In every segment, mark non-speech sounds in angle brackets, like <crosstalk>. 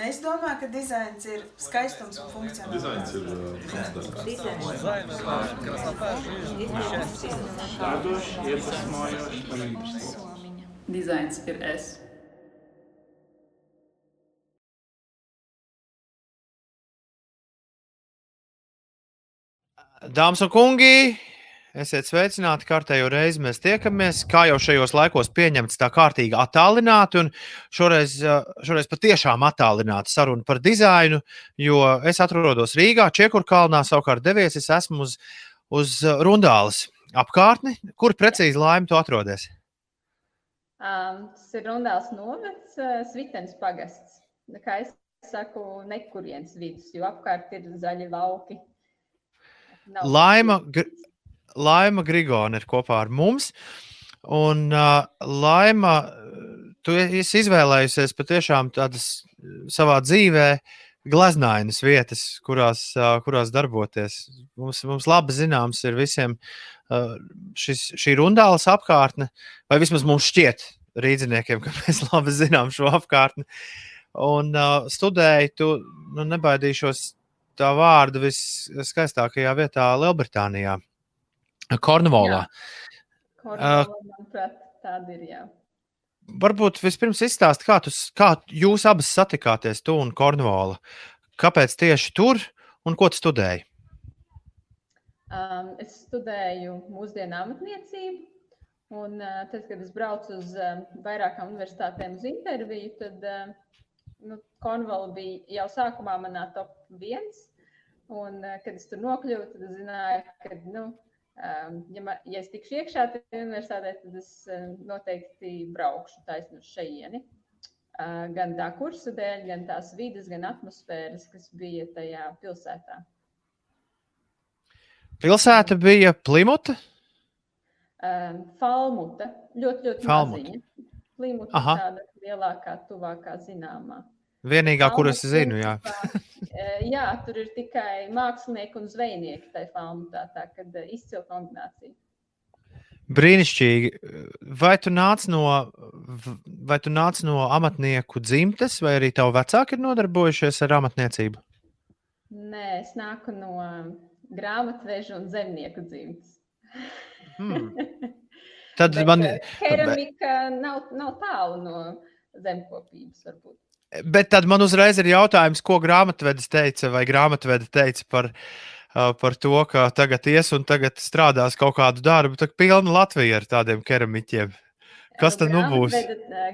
Es domāju, ka dizains ir skaistums un funkcionāls. Dizains ir uh, un mīlestības. Dizains ir es. Dāmas un kungi, esiet sveicināti. Kārtējo reizi mēs tiekamies. Kā jau šajos laikos pieņemts, tā kārtīgi attālināti. Un šoreiz, šoreiz patiešām attālināti saruna par dizainu, jo es atrodos Rīgā, Čiekurkalnā. Savukārt devies es esmu uz, uz Rundāles apkārtni. Kur precīzi laimi tu atrodies? Um, tas ir Rundāls novads, Svitens pagasts. Tā Kā es saku, nekurienes vidus, jo apkārt ir zaļi lauki. Nav Laima, Laima Grigona ir kopā ar mums. Un uh, Laima, tu esi izvēlējusies patiešām tādas savā dzīvē glaznainas vietas, kurās, uh, kurās darboties. Mums, mums labi zināms ir visiem uh, šis, šī rundālas apkārtne, vai vismaz mums šķiet rīdziniekiem, ka <laughs> mēs labi zinām šo apkārtni. Un uh, studēju, tu nu, nebaidīšos tā vārda viskaistākajā vietā Lielbritānijā, Kornvolā. Kornvalā, manuprāt, tāda ir, jā. Varbūt vispirms izstāst, kā, tu, kā jūs abas satikāties, tu un Kornvola. Kāpēc tieši tur un ko tu studēji? Um, es studēju mūsdienu amatniecību, un uh, tad, kad es braucu uz uh, vairākām universitātēm uz interviju, tad uh, nu, Kornvala bija jau sākumā manā top viens. Un, uh, kad es tur nokļuvu, tad es zināju, ka, nu, ja, ma, ja es tikšu iekšā universitātē, tad es uh, noteikti braukšu taisnu uz šejieni. Uh, gan tā kursa dēļ, gan tās vidas, gan atmosfēras, kas bija tajā pilsētā. Pilsēta bija Plimuta. Falmuta ļoti, ļoti Falmuta. maziņa. Plimuta Aha. tāda lielākā, tuvākā zināmā. Vienīgā, kur es zinu, jā. eh, jā, tur ir tikai mākslinieki un zvejnieki tajā falmutā, tā kad eh, izcila kombinācija. Brīnišķīgi. Vai tu nāc no, vai tu nāc no amatnieku dzimtes, vai arī tavi vecāki ir nodarbojušies ar amatniecību? Nē, es nāku no grāmatveža un zemnieku dzimtes. Hmm. <laughs> Tad Bet, man, eh, Keramika nav, nav tālu no zemkopības, varbūt. Bet tad man uzreiz ir jautājums, ko grāmatvedis teica, vai grāmatvedi teica par, par to, ka tagad ies un tagad strādās kaut kādu darbu. Tā pilna Latvija ar tādiem keramiķiem. Kas tad nu būs?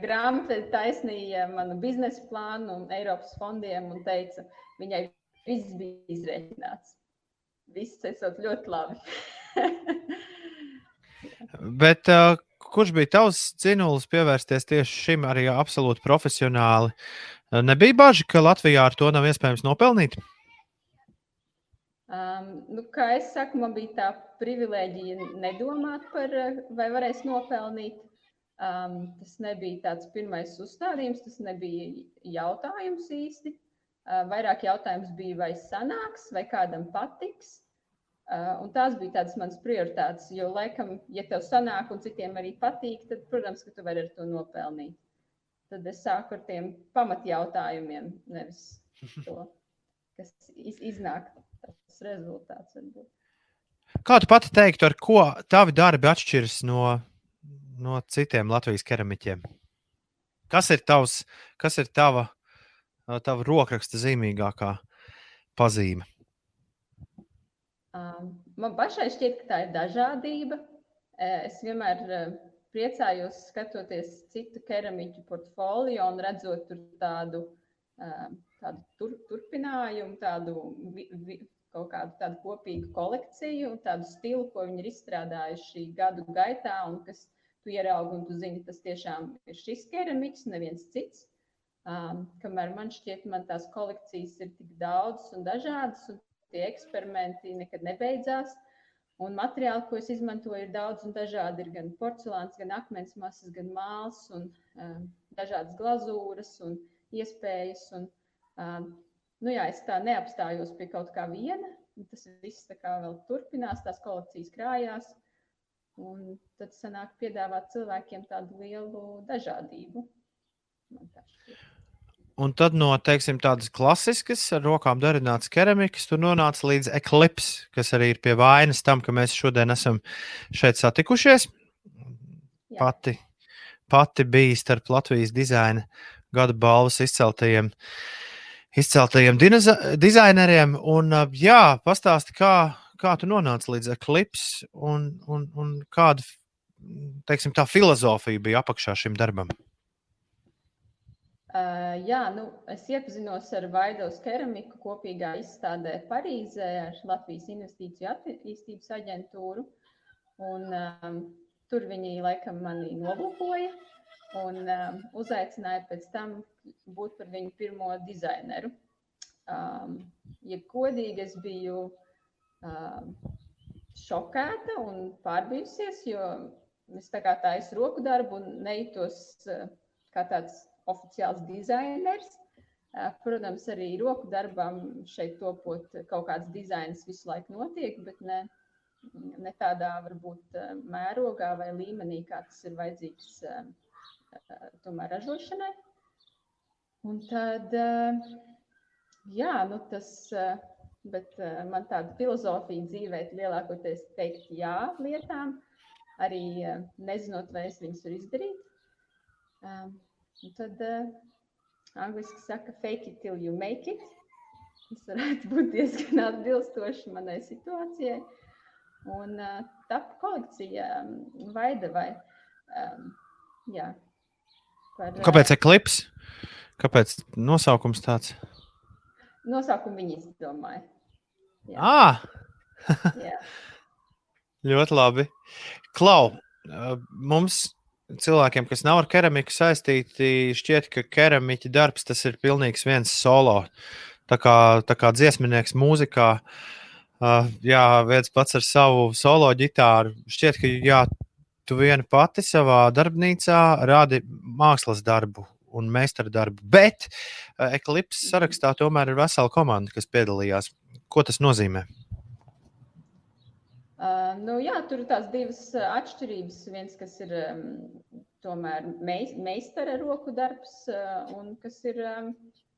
Grāmatvede taisnīja manu biznesa plānu un Eiropas fondiem un teica, viņai viss bija izreikināts. Viss esot ļoti labi. <laughs> Bet, kurš bija tavs cinulis pievērsties tieši šim arī absolūti profesionāli? Uh, Nebija baži, ka Latvijā ar to nav iespējams nopelnīt. Um, nu, kā es saku, man bija tā privilēģija nedomāt par, eh, vai varēs nopelnīt. Um, tas nebija tāds pirmais uzstādījums, tas nebija jautājums īsti. Uh, vairāk jautājums bija, vai sanāks, vai kādam patiks. Uh, un tās bija tādas manas prioritātes. Jo, laikam, ja tev sanāk un citiem arī patīk, tad, protams, ka tu vari ar to nopelnīt. Tad es sāku ar tiem pamatjautājumiem, nevis to, kas iz, iznāk tas rezultāts. Varbūt. Kā tu pati teiktu, ar ko tavi darbi atšķiras no, no citiem Latvijas keramiķiem? Kas ir tavs, kas ir tava, tava rokraksta zīmīgākā pazīme? Man pašai šķiet, ka tā ir dažādība. Es vienmēr priecājos skatoties citu keramiķu portfolio un redzot tur tādu, tādu tur, turpinājumu, tādu vi, vi, kaut kādu tādu kopīgu kolekciju tādu stilu, ko viņi ir izstrādājuši gadu gaitā un kas tu ieraugi un tu zini, tas tiešām ir šis keramiķis, neviens cits. Um, kamēr man šķiet, man tās kolekcijas ir tik daudzas un dažādas, un tie eksperimenti nekad nebeidzās. Un materiāli, ko es izmantoju, ir daudz un dažādi. Ir gan porcelāns, gan akmens masas, gan mākslas, un um, dažādas glazūras un iespējas. Un, um, nu jā, es tā neapstājos pie kaut kā viena. Tas viss tā kā vēl turpinās, tās kolekcijas krājās. Un tad sanāk piedāvāt cilvēkiem tādu lielu dažādību. Man tā šķiet. Un tad no teiksim, tādas klasiskas, ar rokām darinātas keramikas, tu nonāc līdz eklips, kas arī ir pie vainas tam, ka mēs šodien esam šeit satikušies. Jā. Pati, pati bija starp Latvijas dizaina gada balvas izceltajiem, izceltajiem dizaineriem. Un, jā, pastāsti, kā, kā tu nonāci līdz eklips un, un, un kāda teiksim, tā filozofija bija apakšā šim darbam. Uh, jā, nu, es iepazinos ar Vaidovas keramiku kopīgā izstādē Parīzē ar Latvijas Investīciju attīstības aģentūru. Un, um, tur viņi laikam mani nolūkoja un um, uzaicināja pēc tam būt par viņu pirmo dizaineru. Um, ja godīgi, es biju um, šokēta un pārbijusies, jo es tā kā taisu roku darbu un nejūtos uh, kā tāds oficiāls dizainers. Protams, arī roku darbam šeit topot kaut kāds dizains visu laiku notiek, bet ne, ne tādā varbūt mērogā vai līmenī, kā tas ir vajadzīgs tomēr ražošanai. Un tad, jā, nu tas, bet man tāda filozofija dzīvē lielākoties teikt jā lietām, arī nezinot, vai es viņus varu izdarīt. Un tad uh, angļuiski saka, fake it till you make it. Tas varētu būt diezgan atbilstoši manai situācijai. Un uh, tapu kolekcija um, Vaidavai. Um, jā, par, uh, Kāpēc eklips? Kāpēc nosaukums tāds? Nosaukumu viņi izdomāja. Jā. Ah, Jā. <laughs> ļoti labi. Klau, mums cilvēkiem, kas nav ar keramiku saistīti, šķiet, ka keramiķa darbs tas ir pilnīgs viens solo. Tā kā, tā kā dziesminieks mūzikā, uh, jā, viens pats ar savu solo ģitāru. Šķiet, ka jā, tu viena pati savā darbnīcā rādi mākslas darbu un meistara darbu. Bet uh, Eclipse sarakstā tomēr ir vesela komanda, kas piedalījās. Ko tas nozīmē? Uh, nu, jā, tur ir tās divas uh, atšķirības. Viens, kas ir um, tomēr meis, meistara roku darbs, uh, un kas ir um,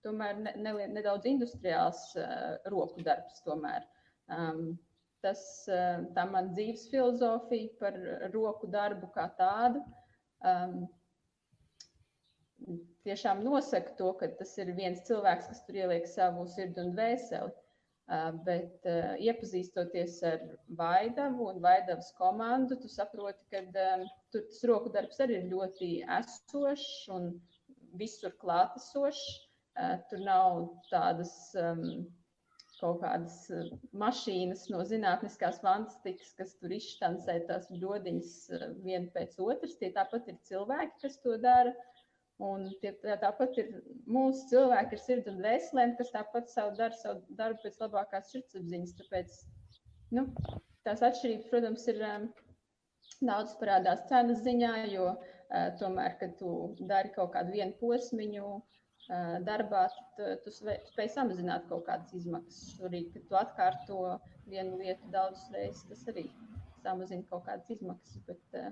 tomēr ne, ne, nedaudz industriāls uh, roku darbs. Tomēr. Um, tas uh, tā man dzīves filozofija par roku darbu kā tādu. Um, tiešām nosaka to, ka tas ir viens cilvēks, kas tur ieliek savu sirdi un dvēseli. Uh, bet uh, iepazīstoties ar Vaidavu un Vaidavas komandu, tu saproti, ka um, tur tas roku darbs arī ir ļoti esošs un visur klātesošs. Uh, tur nav tādas um, kaut kādas uh, mašīnas no zinātniskās fantastikas, kas tur izšķancē tās ļodiņas uh, vienu pēc otras. Tie tāpat ir cilvēki, kas to dara. Un tie, tā- tāpat ir mūsu cilvēki ar sirdi un dvēselēm, kas tāpat savu dara savu darbu pēc labākās sirdsapziņas. Tāpēc nu, tās atšķirības, protams, ir um, daudz parādās cenas ziņā, jo uh, tomēr, kad tu dari kaut kādu vienu posmiņu uh, darbā, tad tu spēj samazināt kaut kādas izmaksas. Arī, kad tu atkārto vienu lietu daudzas reizes, tas arī samazina kaut kādas izmaksas. Bet uh,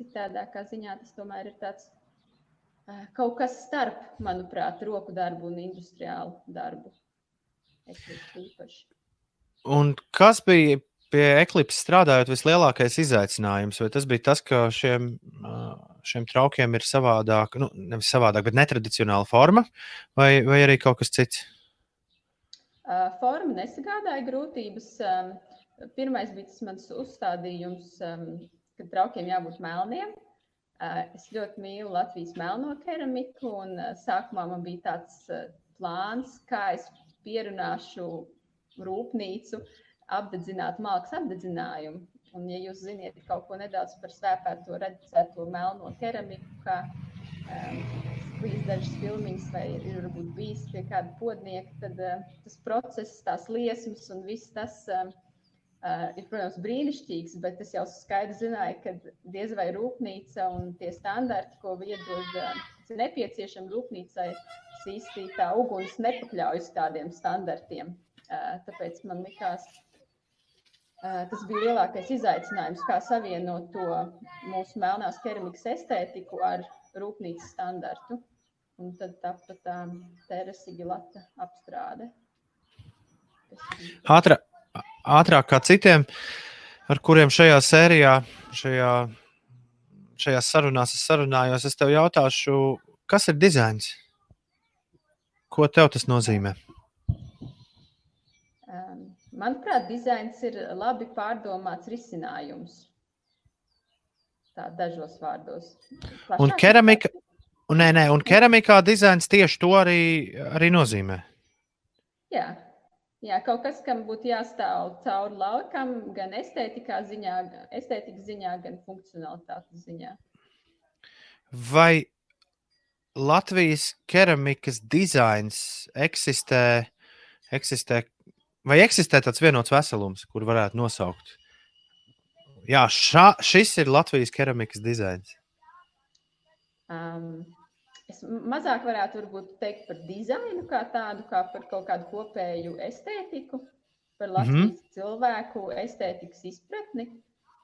citādākā ziņā tas tomēr ir tāds kaut kas starp, manuprāt, roku darbu un industriālu darbu. Un kas bija pie Eclipse strādājot vislielākais izaicinājums? Vai tas bija tas, ka šiem, ā, šiem traukiem ir savādāk, nu, nevis savādāk, bet netradicionāla forma, vai, vai arī kaut kas cits? Uh, Forma nesagādāja grūtības. Pirmais bija tas mans uzstādījums, um, ka traukiem jābūt melniem. Uh, Es ļoti mīlu Latvijas melno keramiku, un uh, sākumā man bija tāds uh, plāns, kā es pierunāšu rūpnīcu apdedzināt malkas apdedzinājumu. Un, ja jūs zināt kaut ko nedaudz par svēpēto redzēto melno keramiku, kā bijis dažas filmiņas, vai ir varbūt bijis pie kāda podnieka, tad uh, tas process, tās liesmas un viss tas uh, uh, ir, protams, brīnišķīgs, bet es jau skaidri zināju, ka diez vai rūpnīca un tie standarti, ko iedod, uh, ir nepieciešami rūpnīcai, īsti tā uguns nepakļaujas tādiem standartiem. Uh, tāpēc man likās, uh, tas bija lielākais izaicinājums, kā savienot to mūsu melnās keramikas estētiku ar rūpnīcas standartu. Un tad tapa tā terasigilata apstrāde. kas ir Ātrā, ātrāk kā citiem, ar kuriem šajā sērijā, šajā, šajās sarunās es sarunājos, es tev jautāšu, kas ir dizains? Ko tev tas nozīmē? Manuprāt, dizains ir labi pārdomāts risinājums. Tā dažos vārdos. Un Plašāk keramika, un, nē, nē, un keramikā dizains tieši to arī, arī nozīmē. Jā. Jā, kaut kas, kam būtu jāstāv cauri laukam, gan estētikā ziņā, estētikas ziņā, gan funkcionalitātes ziņā. Vai Latvijas keramikas dizains eksistē, eksistē, vai eksistē tāds vienots veselums, kur varētu nosaukt? Jā, šā, šis ir Latvijas keramikas dizains. Um, mazāk varētu varbūt, teikt par dizainu kā tādu, kā par kaut kādu kopēju estētiku, par Latvijas mm -hmm. cilvēku estētikas izpratni.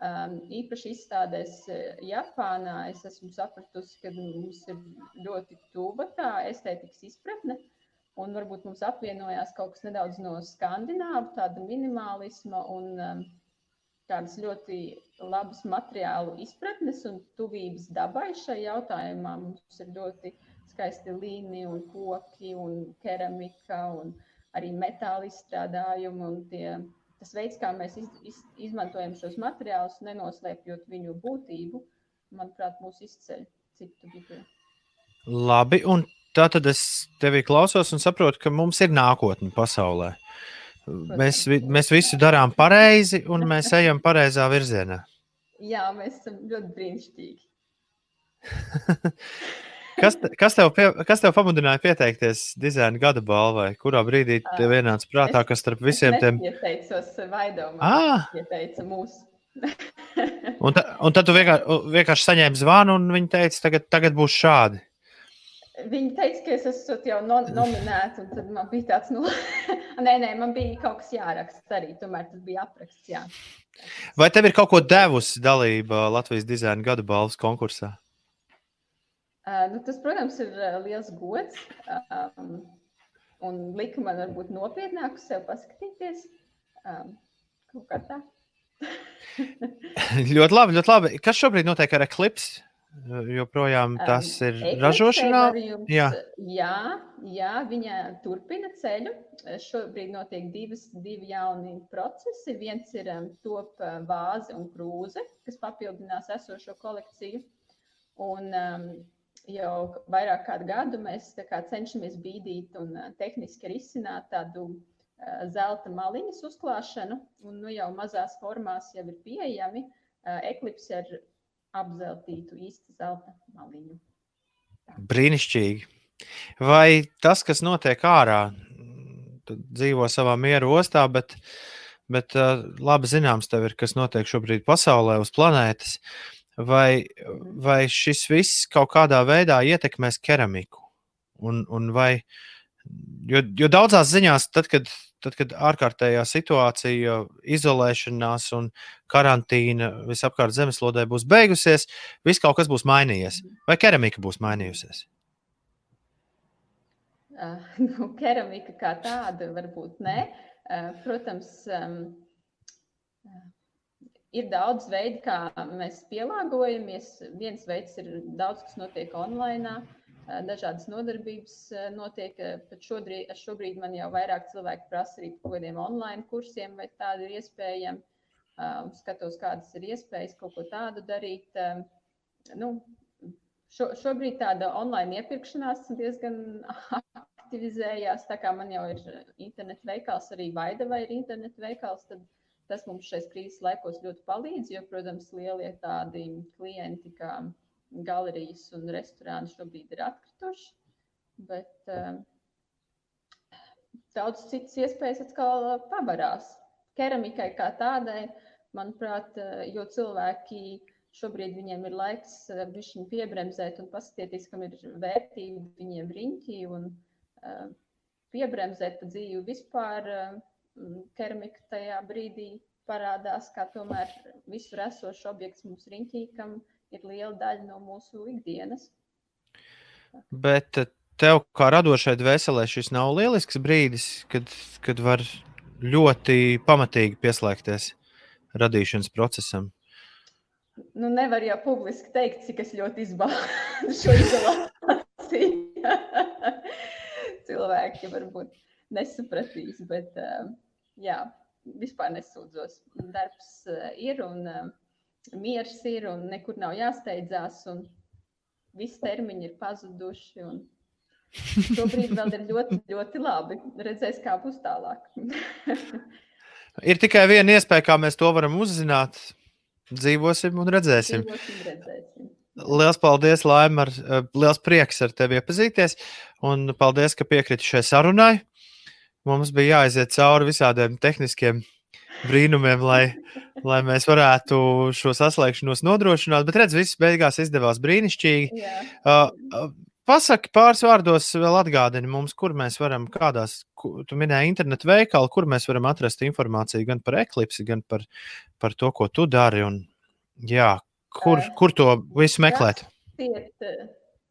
Um, īpaši izstādēs eh, Japānā es esmu sapratusi, ka mums ir ļoti tuva tā estētikas izpratne. Un varbūt mums apvienojās kaut kas nedaudz no skandināvu, tāda minimālisma un um, tādas ļoti labas materiālu izpratnes un tuvības dabai šajā jautājumā. Mums ir ļoti skaisti līnija un koki un keramika un arī metāla izstrādājumi un tie tas veids, kā mēs iz, iz, izmantojam šos materiālus, nenoslēpjot viņu būtību, manuprāt, mūs izceļ citu vidū. Labi, un tā tad es tevi klausos un saprotu, ka mums ir nākotne pasaulē. Mēs, mēs visu darām pareizi, un mēs <laughs> ejam pareizā virzienā. Jā, mēs esam ļoti brīnišķīgi. <laughs> Kas, kas, tev, pie, kas tev pamudināja pieteikties dizaina gada balvai? Kurā brīdī tev ienāca prātā, ka starp visiem tiem. Es ieteicos Vaidovam, Ah, ieteica mūs. <laughs> un, ta, un tad tu vienkārši, vienkārši saņēmi zvanu, un viņi teica, tagad, tagad būs šādi. Viņi teica, ka es esmu jau no, nominēta, un tad man bija tāds, nu, <laughs> nē, nē, man bija kaut kas jāraksta arī, tomēr tas bija apraksts, jā. Vai tev ir kaut ko devusi dalība Latvijas dizaina gada balvas konkursā? Uh, nu, tas, protams, ir uh, liels gods. Um, un lika man varbūt nopietnāk uz sevi paskatīties. Um, kaut kā tā. <laughs> ļoti labi, ļoti labi. Kas šobrīd notiek ar Eclipse? Joprojām tas Um, ir Eclipse ražošanā. jums- Jā. jā, jā, viņa turpina ceļu. Šobrīd notiek divas, divi jauni procesi. Viens ir um, top vāze un krūze, kas papildinās esošo kolekciju. Un, um, jau vairāk kādu gadu mēs tā kā cenšamies bīdīt un uh, tehniski risināt tādu uh, zelta maliņas uzklāšanu. Un nu, jau mazās formās jau ir pieejami uh, eklips ar apzeltītu īstu zelta maliņu. Brīnišķīgi. Vai tas, kas notiek ārā, dzīvo savā mieru ostā, bet, bet uh, labi zināms tev ir, kas notiek šobrīd pasaulē, uz planētas. Vai, vai šis viss kaut kādā veidā ietekmēs keramiku? Un, un vai, jo, jo daudzās ziņās, tad, kad, tad, kad ārkārtējā situācija, izolēšanās un karantīna visapkārt zemeslodē būs beigusies, viss kaut kas būs mainījies. Vai keramika būs mainījusies? Uh, <laughs> nu, keramika kā tāda varbūt ne. Uh, protams, um, ir daudz veidu, kā mēs pielāgojamies. Viens veids ir daudz, kas notiek online. Dažādas nodarbības notiek. Pat šobrīd, šobrīd man jau vairāk cilvēki prasa arī par kaut kādiem online kursiem, vai tādi ir iespējami. Skatos, kādas ir iespējas kaut ko tādu darīt. Nu, šo, šobrīd tāda online iepirkšanās diezgan aktivizējās. Tā kā man jau ir internetu veikals, arī Vaidava ir internetu veikals, tad tas mums šais krīzes laikos ļoti palīdz. Jo, protams, lielie tādi klienti kā galerijas un restorāni šobrīd ir atkrituši. Bet uh, daudz citas iespējas atkal pavarās. Keramikai kā tādai, manuprāt, uh, jo cilvēki šobrīd viņiem ir laiks viņu piebremzēt un paskatīties, kam ir vērtība viņiem riņķī un uh, piebremzēt pa dzīvi vispār. Uh, keramika tajā brīdī parādās kā tomēr visur esošs objekts mums riņķī, kam ir liela daļa no mūsu ikdienas. Bet eh, tev, kā radošai dvēselē, šis nav lielisks brīdis, kad, kad var ļoti pamatīgi pieslēgties radīšanas procesam? Nu, nevar jau publiski teikt, cik es ļoti izbaudu <laughs> šo izolāciju. <laughs> Cilvēki varbūt nesapratīs, bet uh, jā, vispār nesūdzos. Darbs uh, ir un uh, miers ir un nekur nav jāsteidzās. Un visi termiņi ir pazuduši. Un šobrīd vēl ir ļoti, ļoti labi. Redzēs, kā būs tālāk. <laughs> ir tikai viena iespēja, kā mēs to varam uzzināt. Dzīvosim un redzēsim. Dzīvosim, redzēsim. Lielas paldies, Laima. Liels prieks ar tevi iepazīties. Un paldies, ka piekriti šai sarunai. Mums bija jāiziet cauri visādiem tehniskiem brīnumiem, lai, <laughs> lai mēs varētu šo saslēgšanos nodrošināt. Bet redz, viss beigās izdevās brīnišķīgi. Jā. Uh, Pasaki pāris vārdos, vēl atgādini mums, kur mēs varam, kādās, tu minēji internetu veikalu, kur mēs varam atrast informāciju gan par eklipsi, gan par, par to, ko tu dari. Un, jā, kur, kur to visu meklēt? Rakstiet,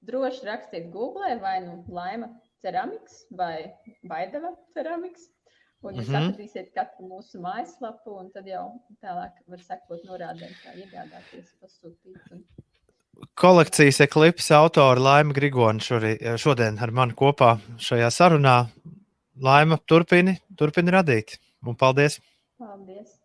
droši rakstiet Google vai nu Laima ceramiks vai Baidava ceramiks. Un jūs mm -hmm. atradīsiet katru mūsu mājaslapu, un tad jau tālāk var sekot norādēm, kā iegādāties, pasūtīt. Un... Kolekcijas eklipses autora Laima Grigona šodien ar mani kopā šajā sarunā. Laima, turpini, turpini radīt. Un paldies! Paldies!